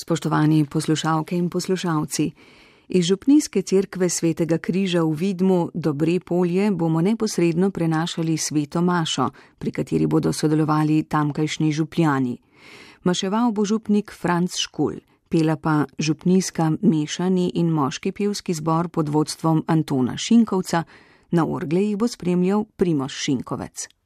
Spoštovani poslušalke in poslušalci, iz Župnijske cerkve svetega križa v Vidmu Dobre polje bomo neposredno prenašali sveto mašo, pri kateri bodo sodelovali tamkajšnji župljani. Maševal bo župnik Franc Škul, pela pa župnijska mešani in moški pevski zbor pod vodstvom Antona Šinkovca, na orgle jih bo spremljal Primoš Šinkovec.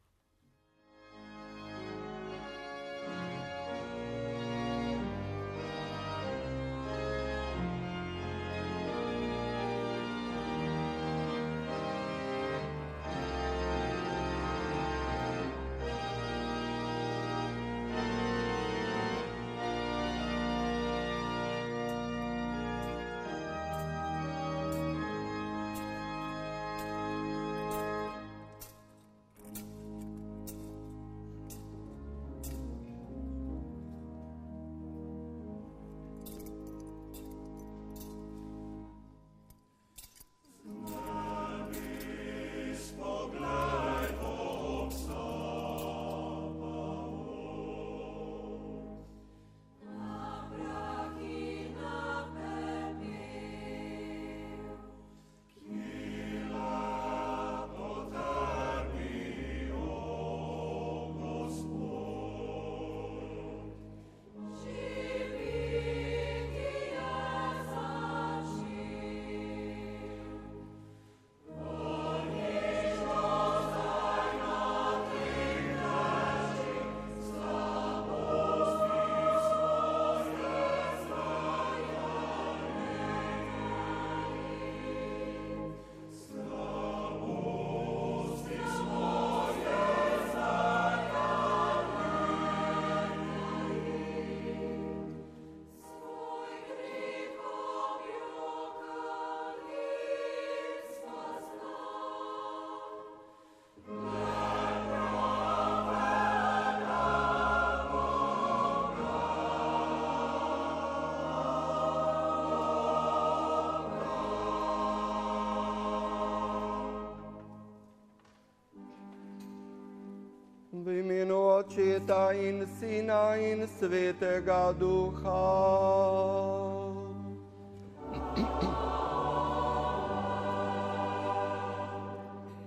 V imenu Očeta in Sina in Svetega Duha.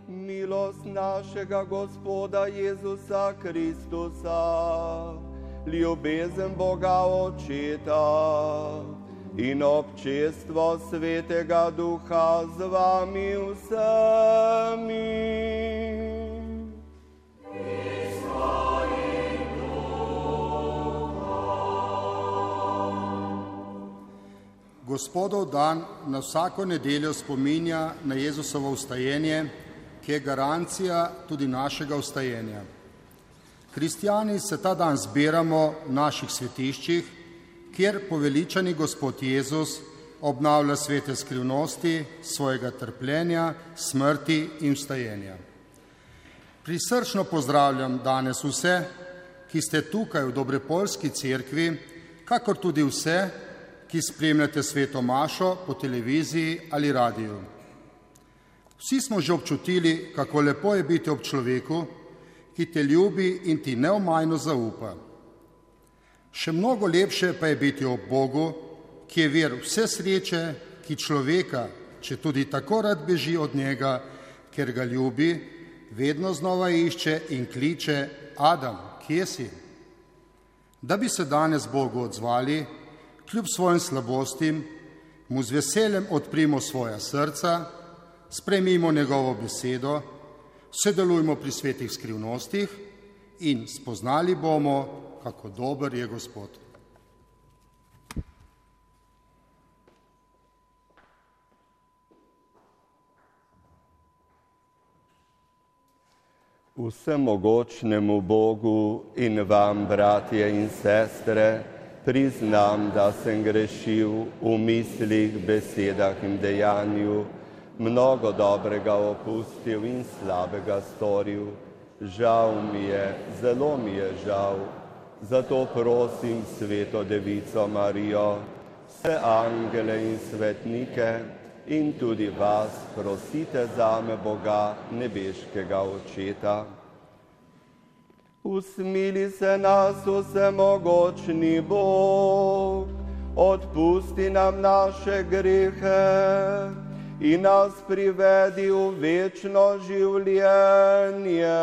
Milost našega Gospoda Jezusa Kristusa, ljubezen Boga Očeta in občestvo Svetega Duha z vami vsemi. Gospodov dan na vsako nedeljo spominja na Jezusovo ustajenje, ki je garancija tudi našega ustajenja. Kristijani se ta dan zbiramo v naših svetiščih, kjer poveličani Gospod Jezus obnavlja svete skrivnosti svojega trpljenja, smrti in ustajenja. Prisrčno pozdravljam danes vse, ki ste tukaj v Dobrepolski cerkvi, kakor tudi vse, ki spremljate sveto mašo po televiziji ali radiju. Vsi smo že občutili, kako lepo je biti ob človeku, ki te ljubi in ti neomajno zaupa. Še mnogo lepše pa je biti ob Bogu, ki je vir vse sreče, ki človeka, če tudi tako rad beži od njega, ker ga ljubi, vedno znova išče in kliče: Adam, kje si? Da bi se danes Bogu odzvali, kljub svojim slabostim, mu z veseljem odprimo svoja srca, spremimo njegovo besedo, sodelujmo pri svetih skrivnostih in spoznali bomo, kako dober je Gospod. Vsemogočnemu Bogu in vam, bratje in sestre, priznam, da sem grešil v mislih, besedah in dejanju, mnogo dobrega opustil in slabega storil. Žal mi je, zelo mi je žal, zato prosim sveto devico Marijo, vse angele in svetnike in tudi vas prosite zame Boga, nebeškega očeta. Usmili se nas vsemogočni Bog, odpusti nam naše grehe in nas privedi v večno življenje.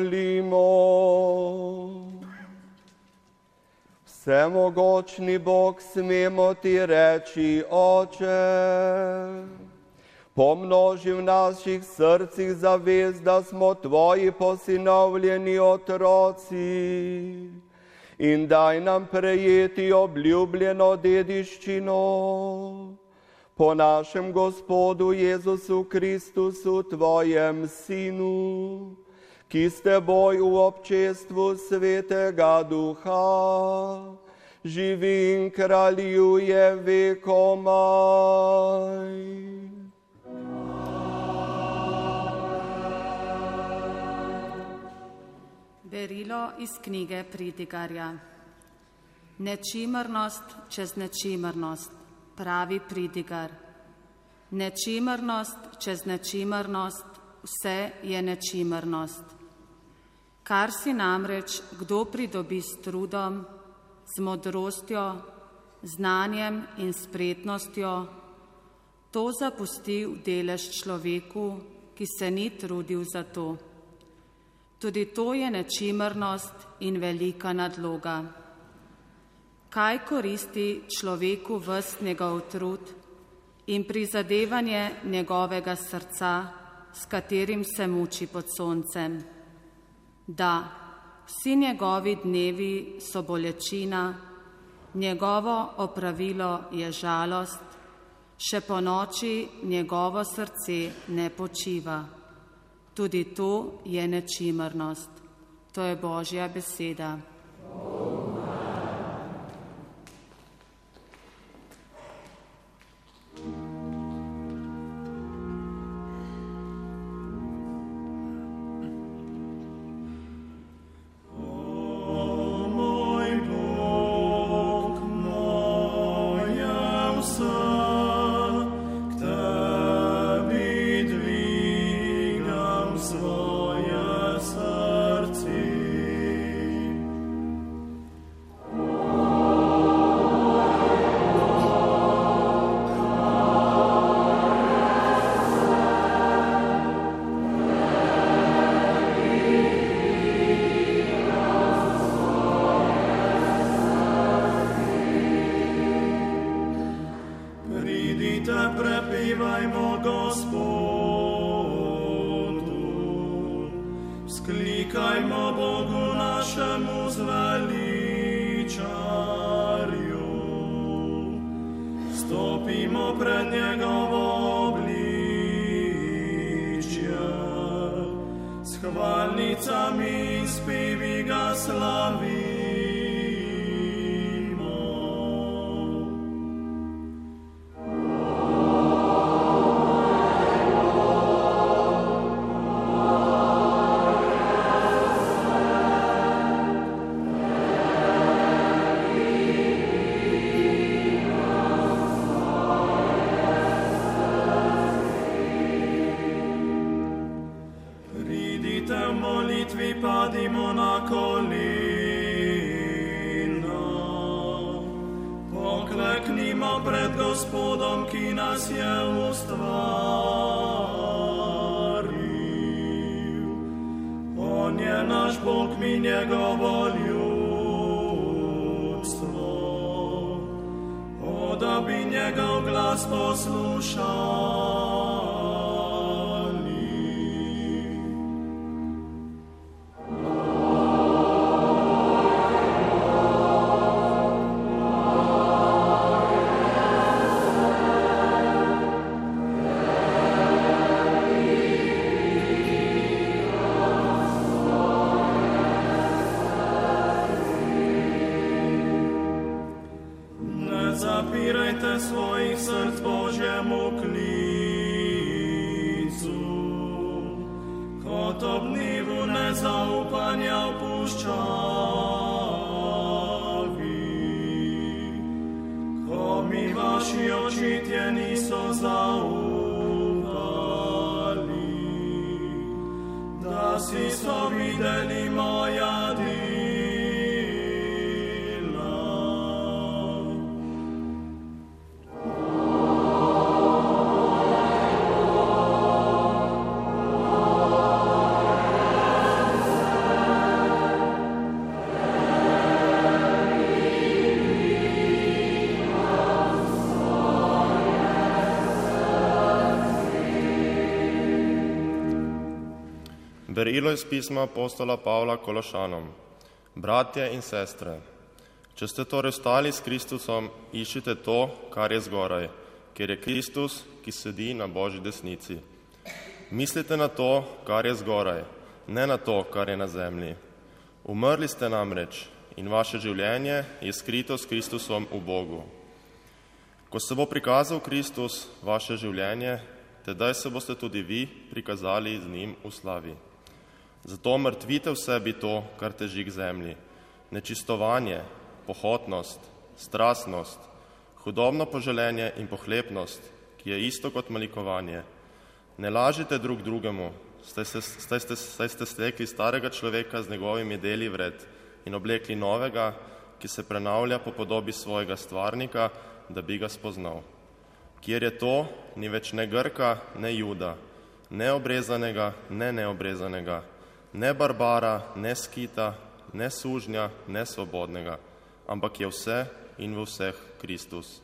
Molimo. Vsemogočni Bog smemo ti reči, Oče, pomnoži v naših srcih zavez, da smo tvoji posinovljeni otroci. In daj nam prejeti obljubljeno dediščino. Po našem Gospodu Jezusu Kristusu, tvojem Sinu, ki s teboj v občestvu svetega duha živi in kraljuje vekomaj. Berilo iz knjige Pridigarja. Nečimrnost čez nečimrnost, pravi pridigar. Nečimrnost čez nečimrnost, vse je nečimrnost. Kar si namreč kdo pridobi s trudom, z modrostjo, znanjem in spretnostjo, to zapusti v delež človeku, ki se ni trudil za to. Tudi to je nečimrnost in velika nadloga. Kaj koristi človeku vst njegov trud in prizadevanje njegovega srca, s katerim se muči pod soncem? Da, vsi njegovi dnevi so bolečina, njegovo opravilo je žalost, še po noči njegovo srce ne počiva. Tudi to je nečimrnost. To je Božja beseda. Pokleknimo pred Gospodom, ki nas je ustvaril. On je naš Bog, mi njegovo ljudstvo. O, da bi njegov glas poslušali. Berilo iz pisma apostola Pavla Kološanom. Bratje in sestre, če ste torej stali s Kristusom, iščite to, kar je zgoraj, ker je Kristus, ki sedi na Božji desnici. Mislite na to, kar je zgoraj, ne na to, kar je na zemlji. Umrli ste namreč in vaše življenje je skrito s Kristusom v Bogu. Ko se bo prikazal Kristus, vaše življenje, tedaj se boste tudi vi prikazali z njim v slavi. Zato mrtvite v sebi to, kar teži k zemlji, nečistovanje, pohotnost, strastnost, hudobno poželenje in pohlepnost, ki je isto kot malikovanje. Ne lažite drug drugemu, staj ste, ste, ste stekli starega človeka z njegovimi deli vred in oblekli novega, ki se prenavlja po podobi svojega stvarnika, da bi ga spoznal. Kjer je to, ni več ne Grka, ne Juda, ne obrezanega, ne neobrezanega, ne Barbara, ne Skita, ne sužnja, ne svobodnega, ampak je vse in v vseh Kristus.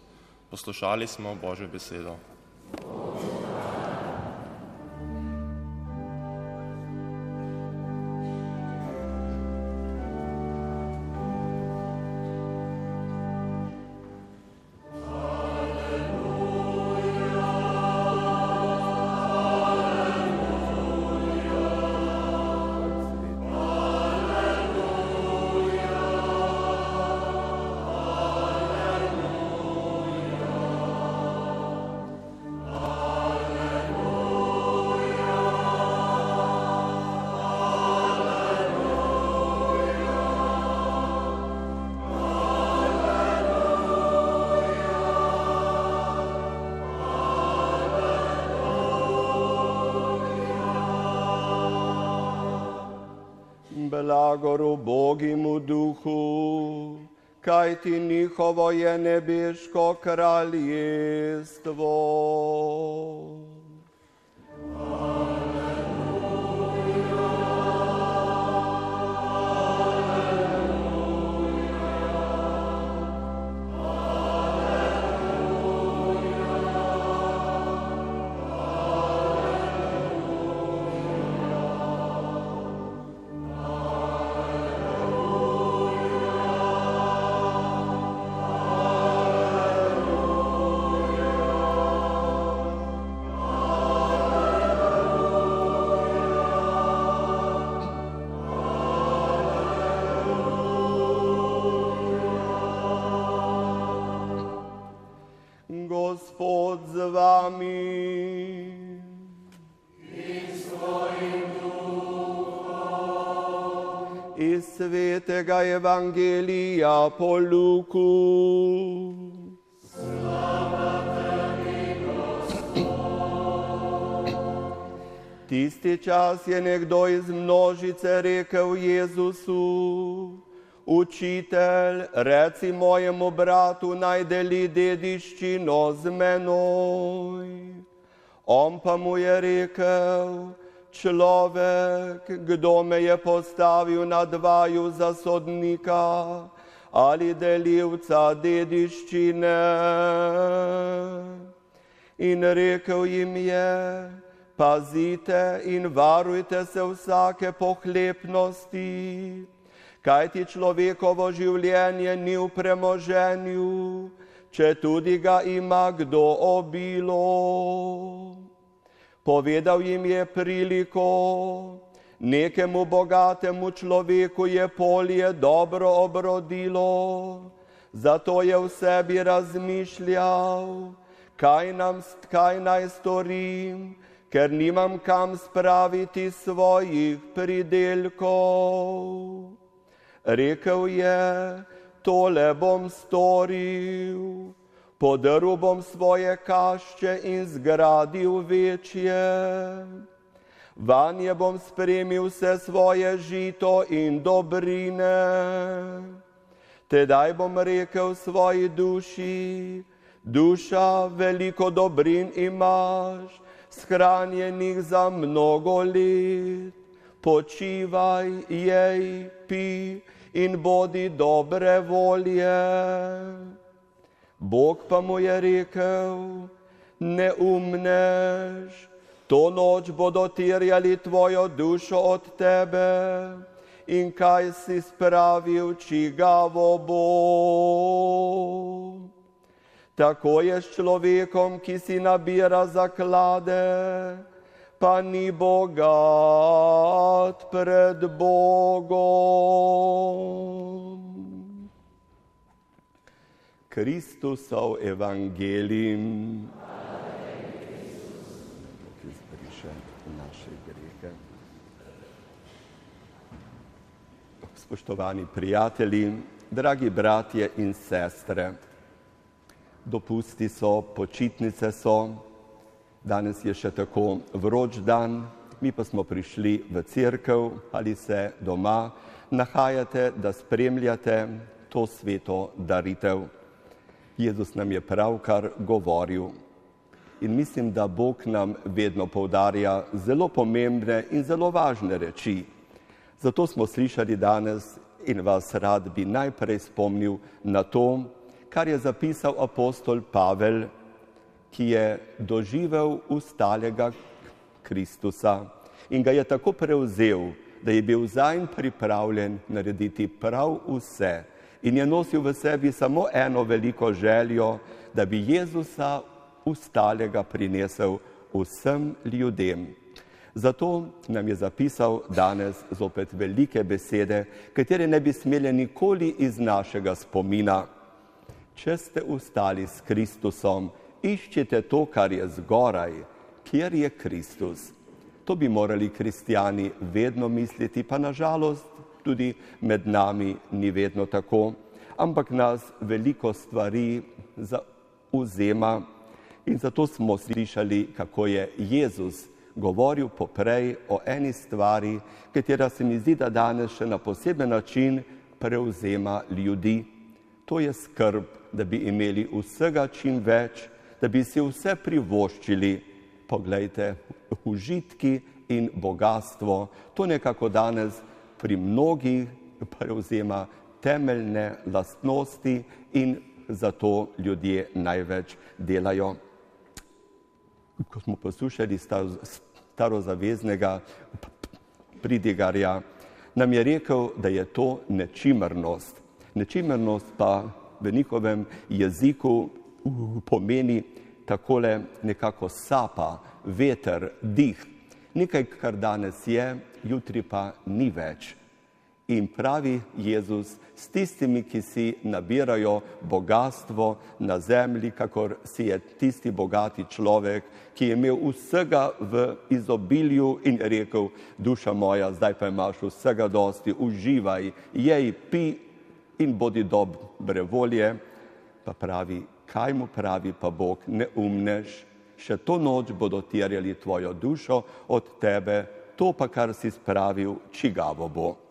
Poslušali smo Božjo besedo. Blagoru Bogimu duhu, kaj ti njihovo je nebeško kraljestvo. Po Luku. Tisti čas je nekdo iz množice rekel Jezusu, Učitelj, reci mojemu bratu, naj deli dediščino z menoj. On pa mu je rekel, človek, kdo me je postavil na dvaju za sodnika ali delivca dediščine. In rekel jim je, pazite in varujte se vsake pohlepnosti, kajti človekovo življenje ni v premoženju, če tudi ga ima kdo obilo. Povedal jim je priliko, nekemu bogatemu človeku je polje dobro obrodilo, zato je v sebi razmišljal, kaj, nam, kaj naj storim, ker nimam kam spraviti svojih pridelkov. Rekel je, tole bom storil, podrl bom svoje kašče in zgradil večje. Vanje bom spremil vse svoje žito in dobrine. Tedaj bom rekel svoji duši, duša veliko dobrin imaš, shranjenih za mnogo let. Počivaj, jej, pi in bodi dobre volje. Bog pa mu je rekel, ne umneš, to noč bodo tirjali tvojo dušo od tebe in kaj si spravil, čigavo bo. Tako je s človekom, ki si nabira zaklade, pa ni bogat pred Bogom. Kristusov evangelim, ki zbriše naše grehe. Spoštovani prijatelji, dragi bratje in sestre, dopusti so, počitnice so, danes je še tako vroč dan, mi pa smo prišli v cerkev ali se doma nahajate, da spremljate to sveto daritev. Jezus nam je pravkar govoril in mislim, da Bog nam vedno povdarja zelo pomembne in zelo važne reči. Zato smo slišali danes in vas rad bi najprej spomnil na to, kar je zapisal apostol Pavel, ki je doživel ustalega Kristusa in ga je tako prevzel, da je bil zanj pripravljen narediti prav vse in je nosil v sebi samo eno veliko željo, da bi Jezusa ustalega prinesel vsem ljudem. Zato nam je zapisal danes zopet velike besede, katere ne bi smeli nikoli iz našega spomina. Če ste ustali s Kristusom, iščite to, kar je zgoraj, kjer je Kristus. To bi morali kristijani vedno misliti, pa nažalost tudi med nami ni vedno tako, ampak nas veliko stvari zauzema in zato smo slišali, kako je Jezus govoril poprej o eni stvari, katera se mi zdi, da danes še na poseben način prevzema ljudi. To je skrb, da bi imeli vsega čim več, da bi si vse privoščili. Poglejte, užitki in bogatstvo, to nekako danes pri mnogih prevzema temeljne lastnosti in zato ljudje največ delajo. Ko smo poslušali starozaveznega pridigarja, nam je rekel, da je to nečimrnost. Nečimrnost pa v njihovem jeziku pomeni takole nekako sapa, veter, dih, nekaj, kar danes je, jutri pa ni več. In pravi Jezus s tistimi, ki si nabirajo bogatstvo na zemlji, kakor si je tisti bogati človek, ki je imel vsega v izobilju in rekel, duša moja, zdaj pa imaš vsega dosti, uživaj, jej, pi in bodi dobre volje. Pa pravi, kaj mu pravi pa Bog, ne umneš, še to noč bodo terjali tvojo dušo od tebe, to pa, kar si spravil, čigavo bo.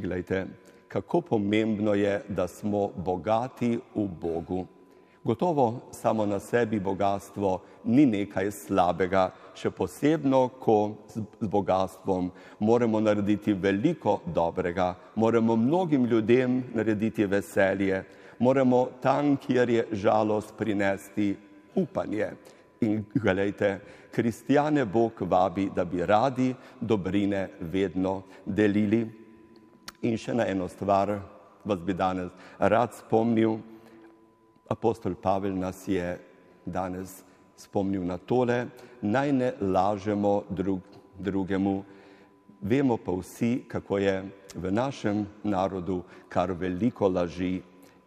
Glejte, kako pomembno je, da smo bogati v Bogu. Gotovo samo na sebi bogatstvo ni nekaj slabega, še posebno, ko z bogatstvom moramo narediti veliko dobrega, moramo mnogim ljudem narediti veselje, moramo tam, kjer je žalost, prinesti upanje. In gledajte, kristjane Bog vabi, da bi radi dobrine vedno delili. In še na eno stvar vas bi danes rad spomnil. Apostol Pavel nas je danes spomnil na tole, naj ne lažemo drug, drugemu. Vemo pa vsi, kako je v našem narodu kar veliko laži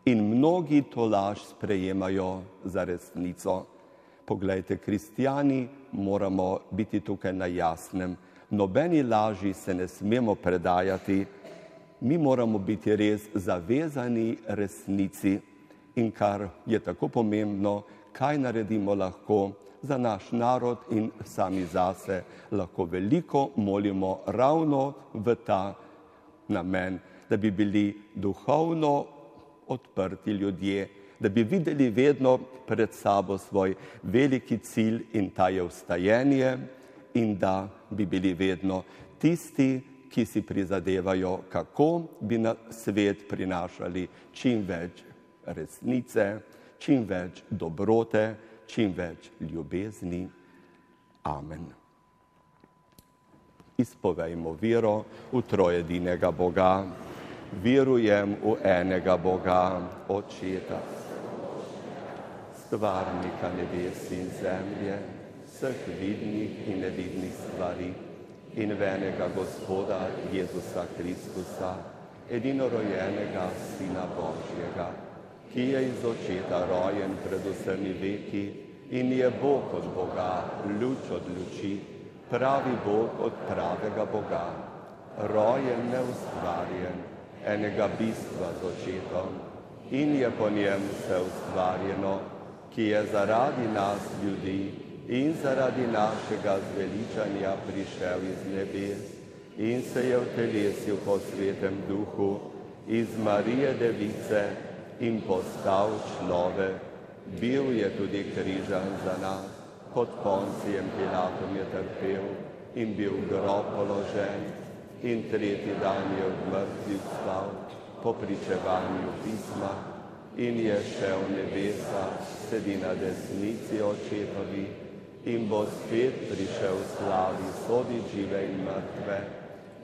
in mnogi to laž sprejemajo za resnico. Poglejte, kristijani moramo biti tukaj na jasnem. Nobeni laži se ne smemo predajati, mi moramo biti res zavezani resnici. In kar je tako pomembno, kaj naredimo lahko za naš narod in sami zase, lahko veliko molimo ravno v ta namen, da bi bili duhovno odprti ljudje, da bi videli vedno pred sabo svoj veliki cilj in ta je vstajenje in da bi bili vedno tisti, ki si prizadevajo, kako bi na svet prinašali čim več resnice, čim več dobrote, čim več ljubezni. Amen. Izpovejmo vero v trojedinega Boga. Verujem v enega Boga, Očeta stvarnika nebes in zemlje, vseh vidnih in nevidnih stvari in venega Gospoda Jezusa Kristusa, edinorojenega Sina Božjega, ki je iz očeta rojen pred vsemi veki in je Bog od Boga, luč od luči, pravi Bog od pravega Boga, rojen neustvarjen, enega bistva z očetom in je po njem vse ustvarjeno, ki je zaradi nas ljudi in zaradi našega zveličanja prišel iz nebes in se je vtelesil po svetem duhu iz Marije Device in postal človek. Bil je tudi križan za nas, pod koncijem Pilatom je trpel in bil grob položen in tretji dan je od mrtvih vstal po pričevanju pisma in je šel nebesa, sedi na desnici očetovi in bo spet prišel v slavi, sodi žive in mrtve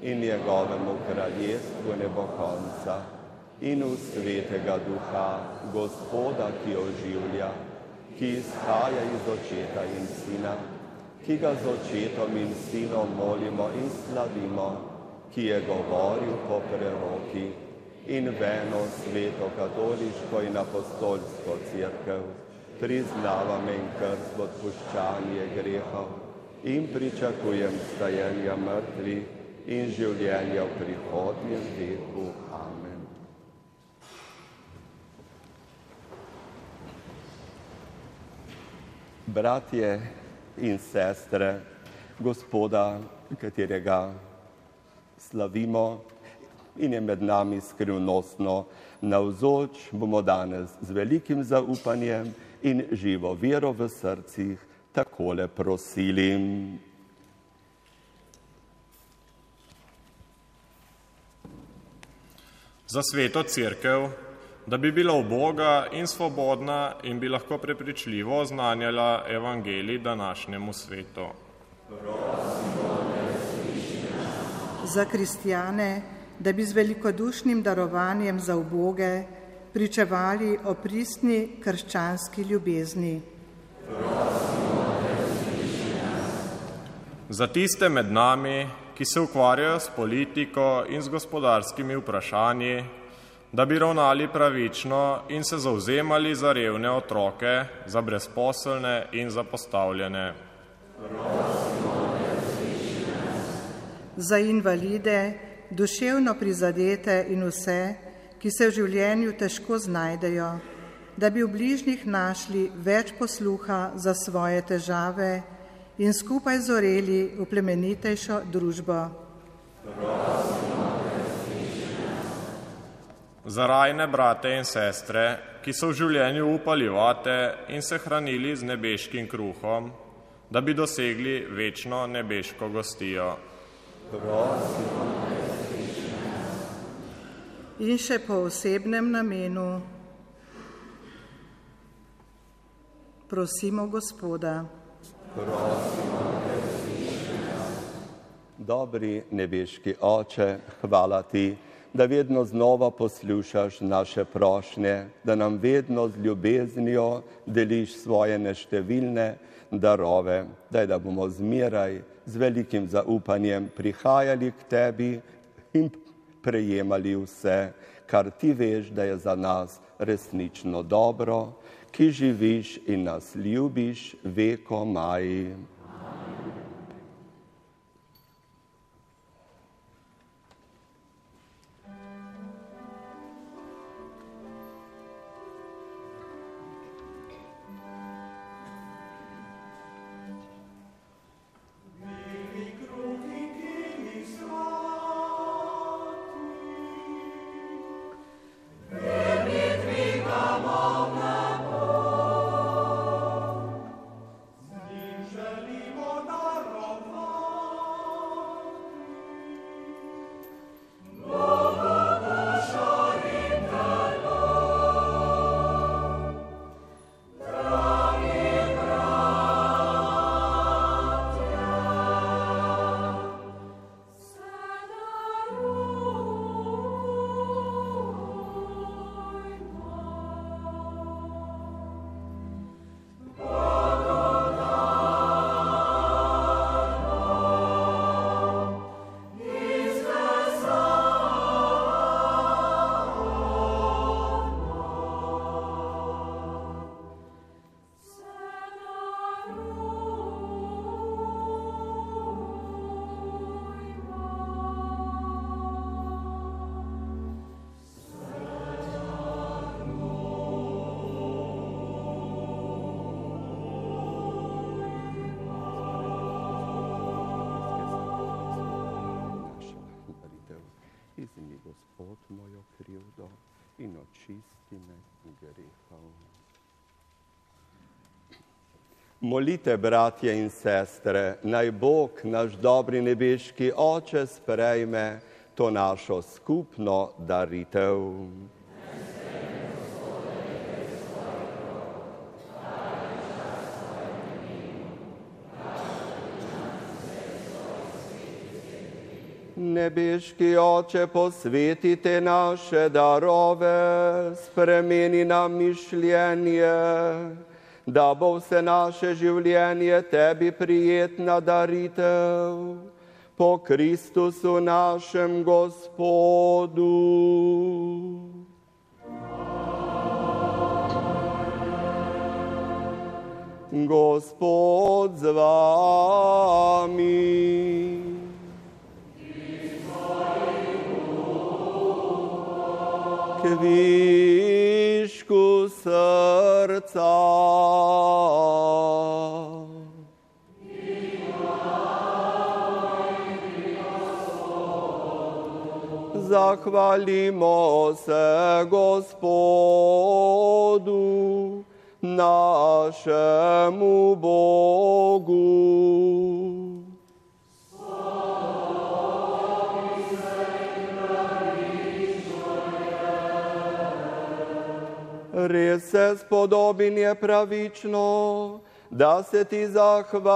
in njegovemu kraljestvu ne bo konca in v svetega duha, gospoda, ki oživlja, ki izhaja iz očeta in sina, ki ga z očetom in sinom molimo in slavimo, ki je govoril po preroki in veno sveto katoliško in apostolsko crkv, priznavam in krst odpuščanje grehov in pričakujem stajenja mrtvih in življenja v prihodnjem veku. Amen. Bratje in sestre, gospoda, katerega slavimo in je med nami skrivnostno navzoč, bomo danes z velikim zaupanjem in živo vero v srcih takole prosili. Za sveto crkev, da bi bila uboga in svobodna in bi lahko prepričljivo oznanjala evangelij današnjemu svetu. Za kristijane, da bi z velikodušnim darovanjem za uboge pričevali o pristni krščanski ljubezni. Za tiste med nami, ki se ukvarjajo s politiko in z gospodarskimi vprašanji, da bi ravnali pravično in se zauzemali za revne otroke, za brezposelne in zapostavljene. Za invalide, duševno prizadete in vse, ki se v življenju težko znajdejo, da bi v bližnjih našli več posluha za svoje težave in skupaj zoreli v plemenitejšo družbo. Za rajne brate in sestre, ki so v življenju upali vate in se hranili z nebeškim kruhom, da bi dosegli večno nebeško gostijo. In še po osebnem namenu prosimo Gospoda. Dobri nebeški oče, hvala ti, da vedno znova poslušaš naše prošnje, da nam vedno z ljubeznijo deliš svoje neštevilne darove, daj da bomo zmeraj z velikim zaupanjem prihajali k tebi in prejemali vse, kar ti veš, da je za nas resnično dobro, ki živiš in nas ljubiš veko maji. Molite, bratje in sestre, naj Bog, naš dobri nebeški oče, sprejme to našo skupno daritev. Nebeški oče, posvetite naše darove, spremeni nam mišljenje, da bo vse naše življenje tebi prijetna daritev. Po Kristusu našem Gospodu. Gospod z vami. Kvišku srca. Zahvalimo se Gospodu, našemu Bogu. Res se spodobin je pravično, da se ti zahvaljujemo.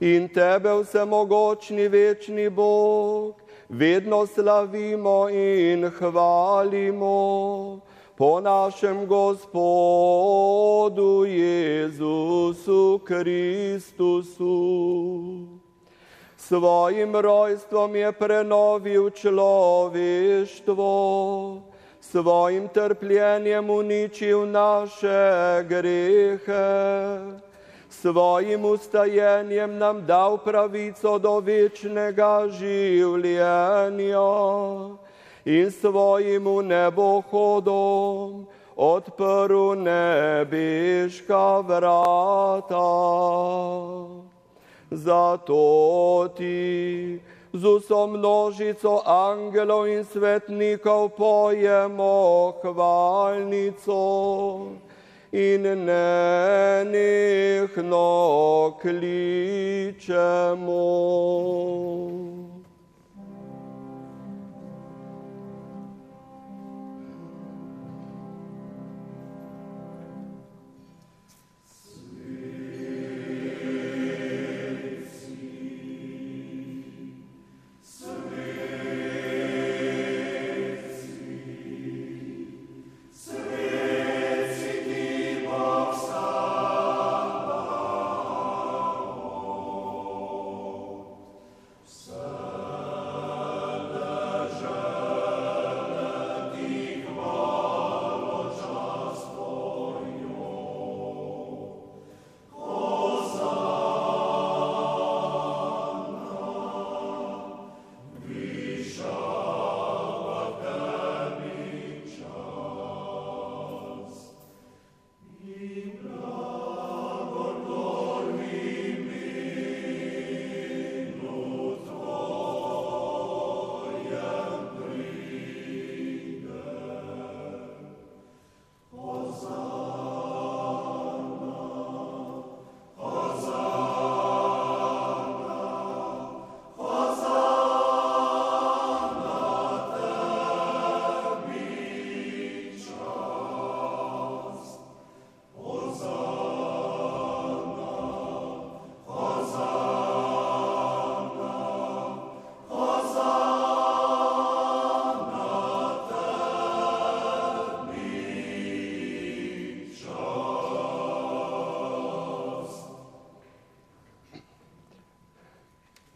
In tebe vsemogočni večni Bog vedno slavimo in hvalimo. Po našem Gospodu Jezusu Kristusu. Svojim rojstvom je prenovil človeštvo, svojim trpljenjem uničil naše grehe, svojim ustajenjem nam dal pravico do večnega življenja in svojim nebohodom odprl nebeška vrata. Zato ti, z vso množico angelov in svetnikov pojemo hvalnico in nenehno kličemo.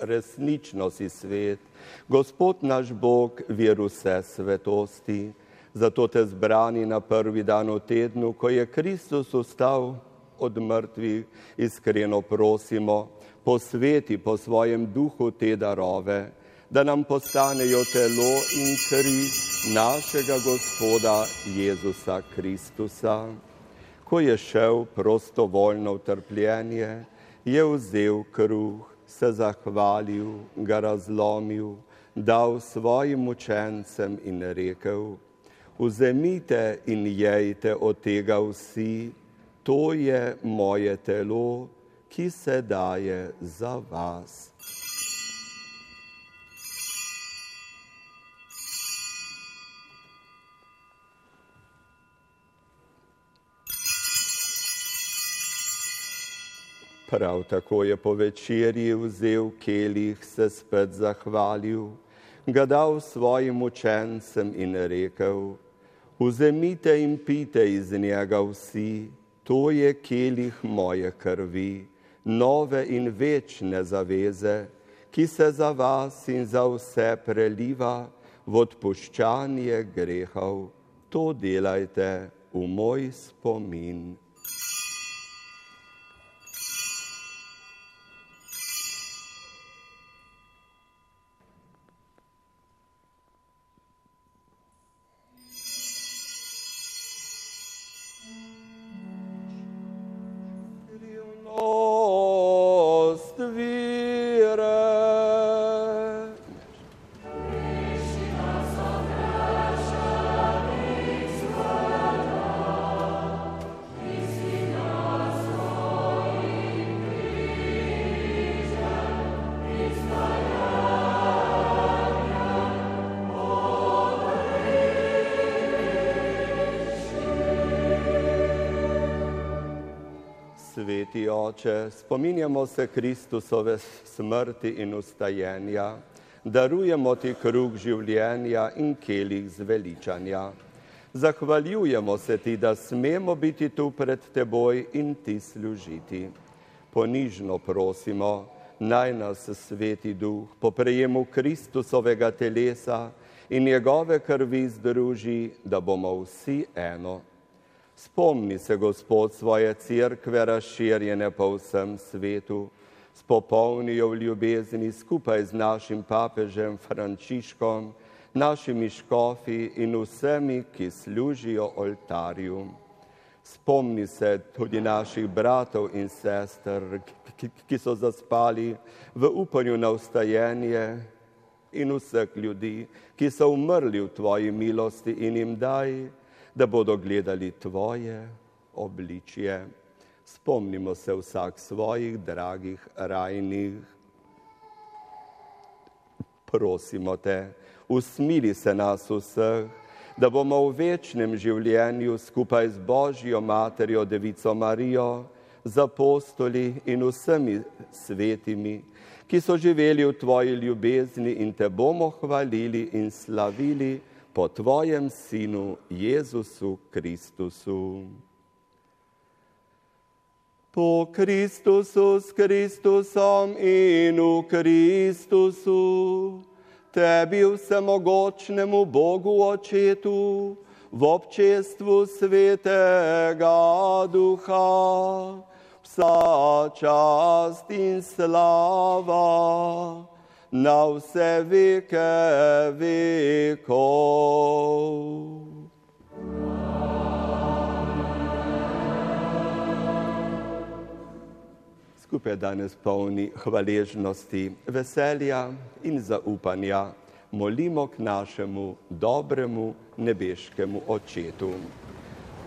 Resnično si svet. Gospod naš Bog, vir vse svetosti, zato te zbrani na prvi dan v tednu, ko je Kristus ustal od mrtvih, iskreno prosimo, posveti po svojem duhu te darove, da nam postanejo telo in kri našega Gospoda Jezusa Kristusa. Ko je šel prostovoljno v trpljenje, je vzel kruh, se zahvalil, ga razlomil, dal svojim učencem in rekel, vzemite in jejte od tega vsi, to je moje telo, ki se daje za vas. Prav tako je po večerji vzel kelih, se spet zahvalil, ga dal svojim učencem in rekel, vzemite in pite iz njega vsi, to je kelih moje krvi, nove in večne zaveze, ki se za vas in za vse preliva v odpuščanje grehov. To delajte v moj spomin. Sveti oče, spominjamo se Kristusove smrti in ustajenja, darujemo ti kruh življenja in kelih zveličanja. Zahvaljujemo se ti, da smemo biti tu pred teboj in ti služiti. Ponižno prosimo, naj nas sveti duh po prejemu Kristusovega telesa in njegove krvi združi, da bomo vsi eno. Spomni se, Gospod, svoje cerkve razširjene po vsem svetu, spopolnijo v ljubezni skupaj z našim papežem Frančiškom, našimi škofi in vsemi, ki služijo oltarju. Spomni se tudi naših bratov in sester, ki so zaspali v upanju na ustajenje in vseh ljudi, ki so umrli v tvoji milosti in jim daj, da bodo gledali tvoje obličje. Spomnimo se vsak svojih dragih rajnih. Prosimo te, usmili se nas vseh, da bomo v večnem življenju skupaj z Božjo materjo Devico Marijo, z apostoli in vsemi svetimi, ki so živeli v tvoji ljubezni in te bomo hvalili in slavili, po Tvojem Sinu Jezusu Kristusu. Po Kristusu s Kristusom in v Kristusu, Tebi vsemogočnemu Bogu Očetu, v občestvu Svetega Duha, vsa čast in slava, na vse veke vekov. Skupaj danes polni hvaležnosti, veselja in zaupanja molimo k našemu dobremu nebeškemu očetu.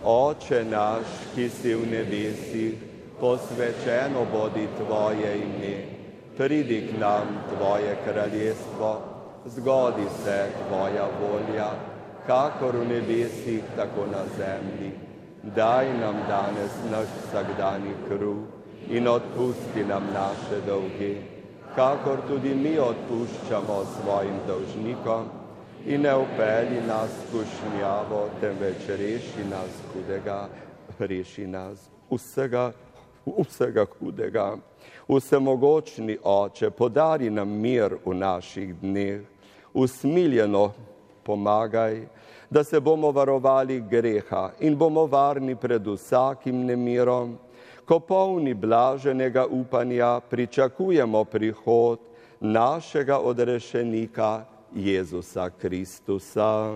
Oče naš, ki si v nebesih, posvečeno bodi tvoje ime pridi k nam Tvoje kraljestvo, zgodi se Tvoja volja, kakor v nebesih, tako na zemlji. Daj nam danes naš vsakdani kruh in odpusti nam naše dolge, kakor tudi mi odpuščamo svojim dolžnikom in ne upeli nas skušnjavo, temveč reši nas hudega, reši nas vsega, vsega hudega. Vsemogočni Oče, podari nam mir v naših dneh, usmiljeno pomagaj, da se bomo varovali greha in bomo varni pred vsakim nemirom, ko polni blaženega upanja pričakujemo prihod našega odrešenika Jezusa Kristusa.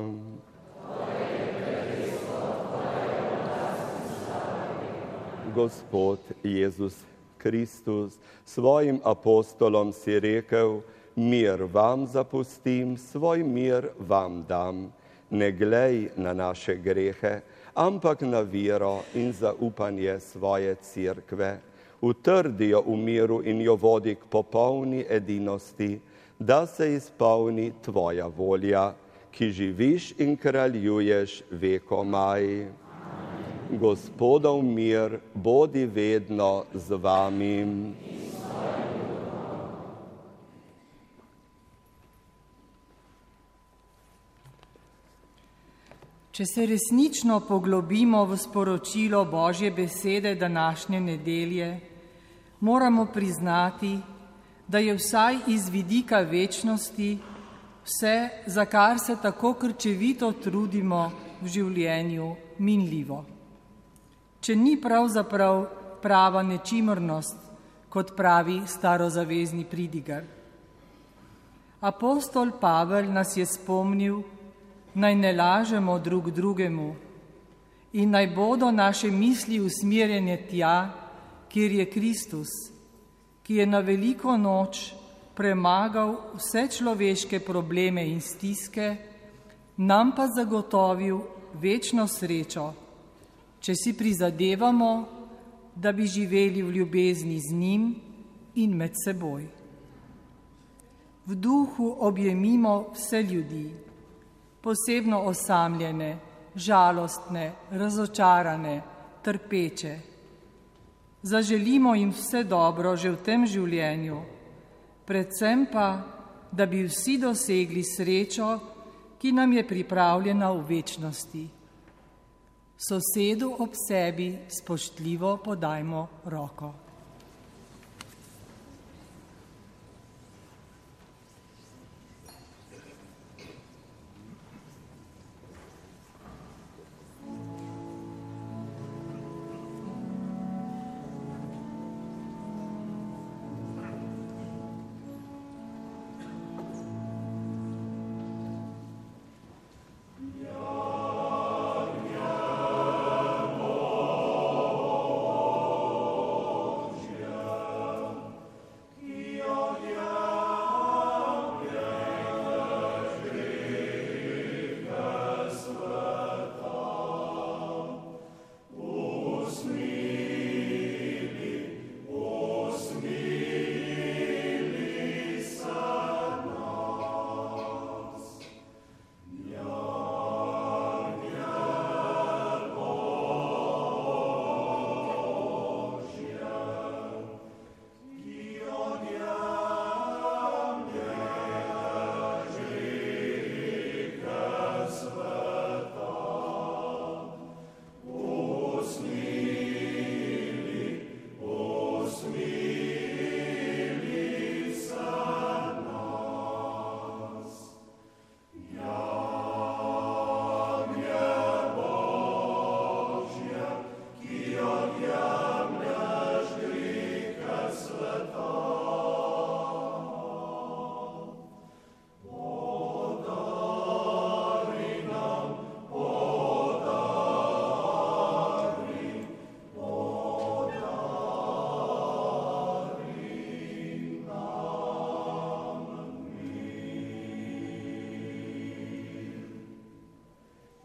Gospod Jezus Kristus, svojim apostolom si rekel, mir vam zapustim, svoj mir vam dam. Ne glej na naše grehe, ampak na vero in zaupanje svoje cerkve. Utrdijo v miru in jo vodi k popolni edinosti, da se izpolni tvoja volja, ki živiš in kraljuješ vekomaj. Gospodov mir, bodi vedno z vami. Če se resnično poglobimo v sporočilo Božje besede današnje nedelje, moramo priznati, da je vsaj iz vidika večnosti vse, za kar se tako krčevito trudimo v življenju, minljivo. Če ni pravzaprav prava nečimrnost, kot pravi starozavezni pridigar. Apostol Pavel nas je spomnil, naj ne lažemo drug drugemu in naj bodo naše misli usmerjene tja, kjer je Kristus, ki je na veliko noč premagal vse človeške probleme in stiske, nam pa zagotovil večno srečo, če si prizadevamo, da bi živeli v ljubezni z njim in med seboj. V duhu objemimo vse ljudi posebno osamljene, žalostne, razočarane, trpeče. Zaželimo jim vse dobro že v tem življenju, predvsem pa, da bi vsi dosegli srečo, ki nam je pripravljena v večnosti. Sosedu ob sebi spoštljivo podajmo roko.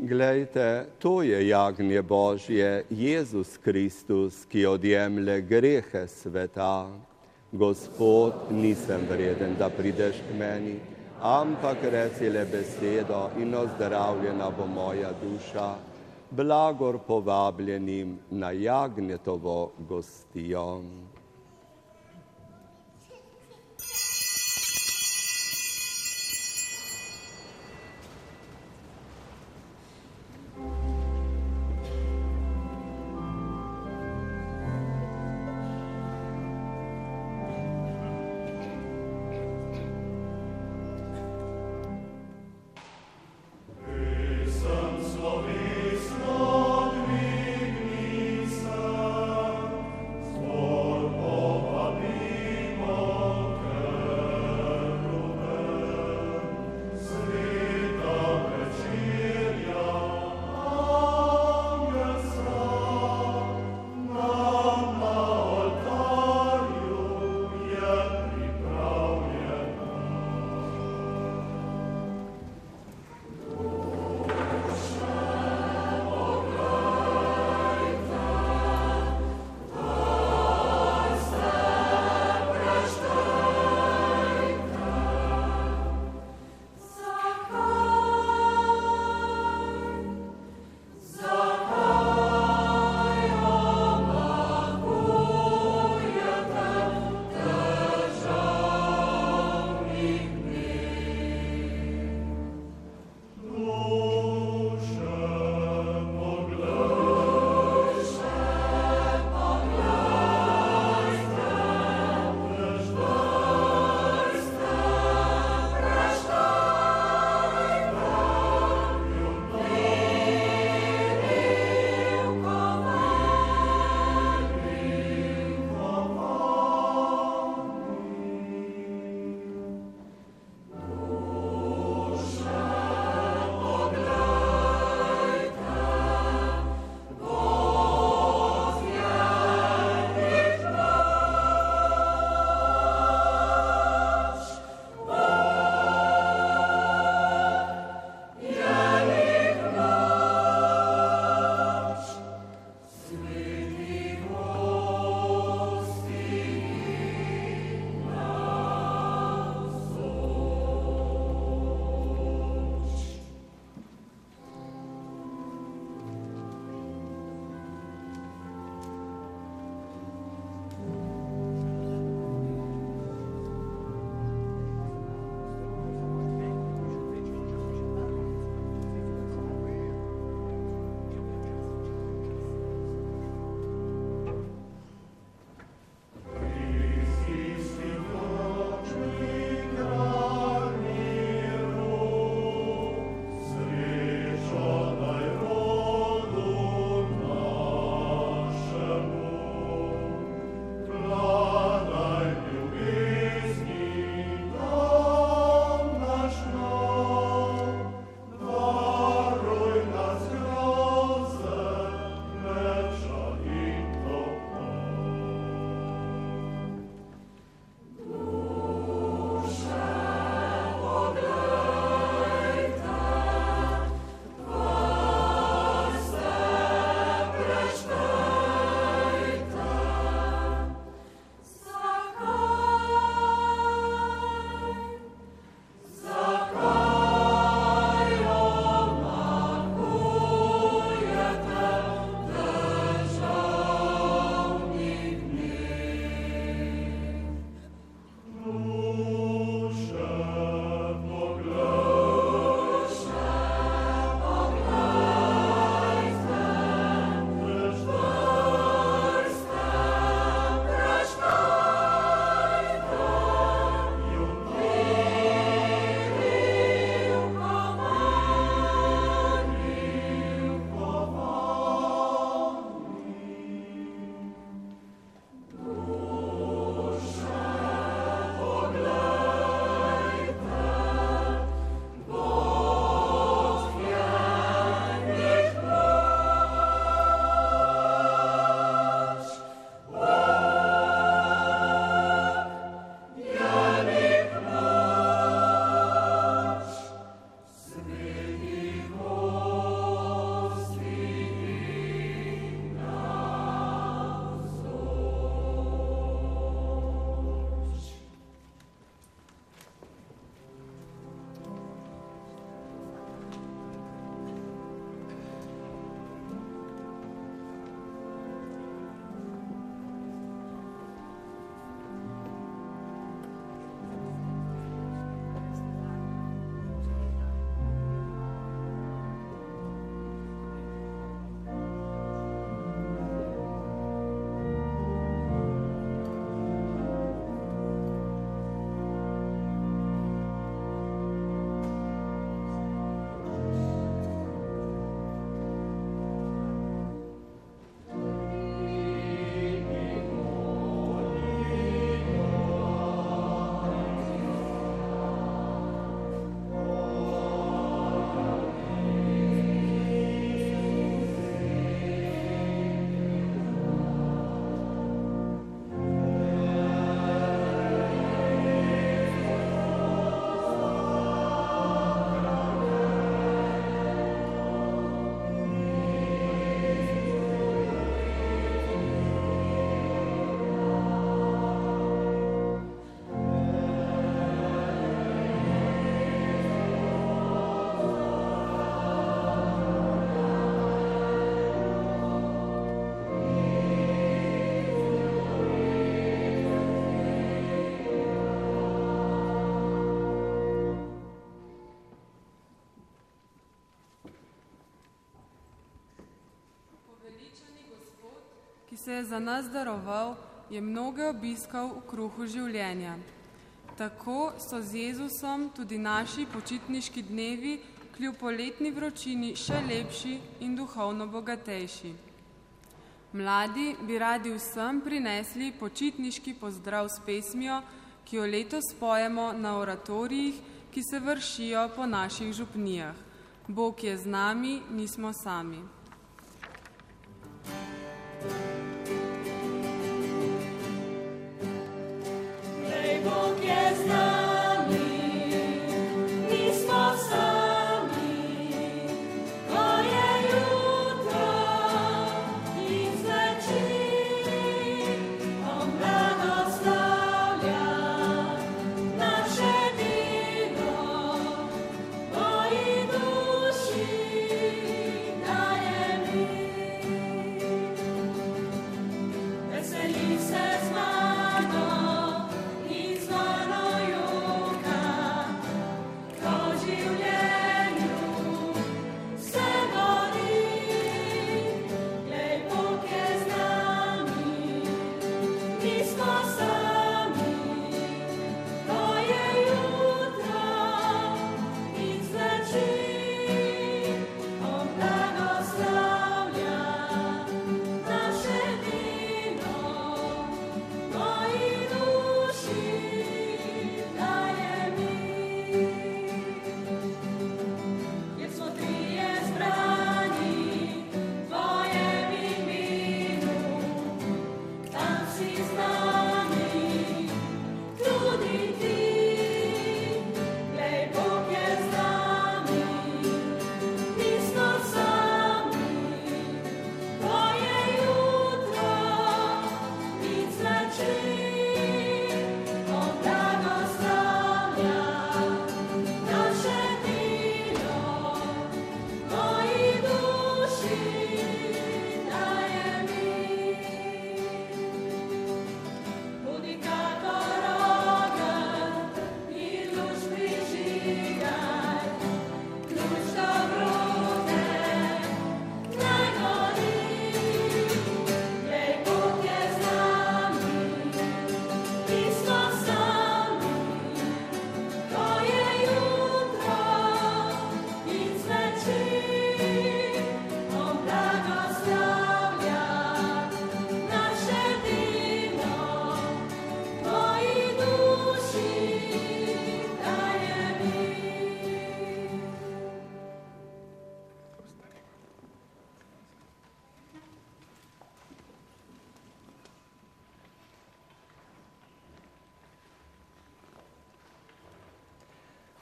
Glejte, to je jagnje Božje, Jezus Kristus, ki odjemlje grehe sveta. Gospod, nisem vreden, da prideš k meni, ampak reci le besedo in ozdravljena bo moja duša. Blagor povabljenim na jagnjetovo gostijo. Se je za nas daroval, je mnoge obiskal v kruhu življenja. Tako so z Jezusom tudi naši počitniški dnevi kljub poletni vročini še lepši in duhovno bogatejši. Mladi bi radi vsem prinesli počitniški pozdrav s pesmijo, ki jo letos spojemo na oratorijih, ki se vršijo po naših župnijah. Bog je z nami, nismo sami.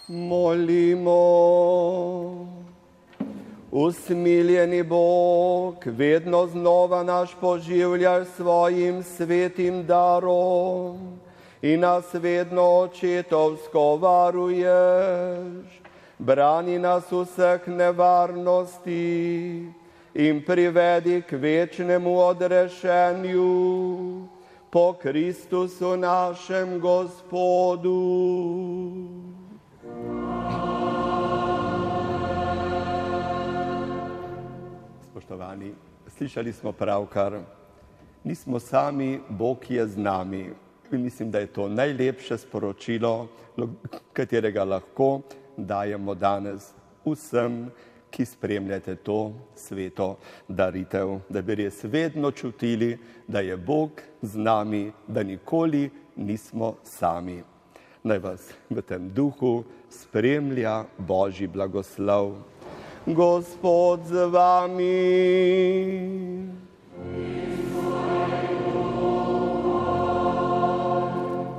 Molimo. Usmiljeni Bog, vedno znova naš poživljaš svojim svetim darom in nas vedno očetovsko varuješ. Brani nas vseh nevarnosti in privedi k večnemu odrešenju po Kristusu našem Gospodu. Spoštovani, slišali smo pravkar, nismo sami, Bog je z nami. In mislim, da je to najlepše sporočilo, katerega lahko dajemo danes vsem, ki spremljate to sveto daritev, da bi res vedno čutili, da je Bog z nami, da nikoli nismo sami. Naj vas v tem duhu spremlja Božji blagoslov. Gospod z vami.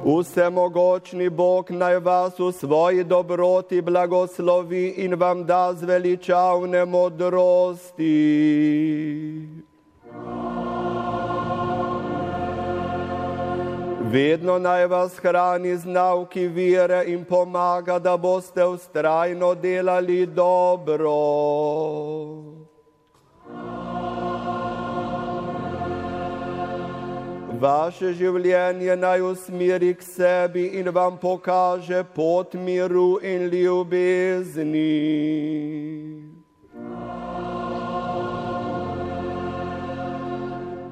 Vsemogočni Bog naj vas v svoji dobroti blagoslovi in vam da zveličavne modrosti. Vedno naj vas hrani z nauki vire in pomaga, da boste ustrajno delali dobro. Vaše življenje naj usmeri k sebi in vam pokaže pot miru in ljubezni.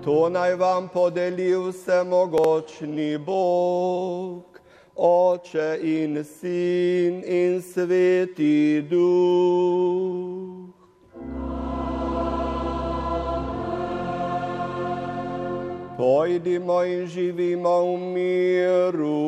To naj vam podeli vsemogočni Bog, Oče in Sin in Sveti Duh. Pojdimo in živimo v miru.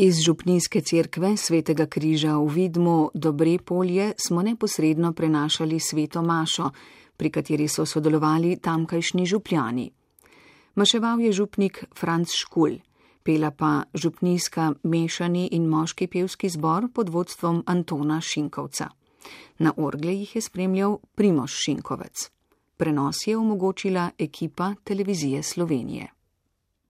Iz Župnijske cerkve svetega križa v Vidmu Dobre polje smo neposredno prenašali sveto mašo, pri kateri so sodelovali tamkajšnji župljani. Maševal je župnik Franz Škul, pela pa župnijska mešani in moški pevski zbor pod vodstvom Antona Šinkovca. Na orgle jih je spremljal Primoš Šinkovec. Prenos je omogočila ekipa televizije Slovenije.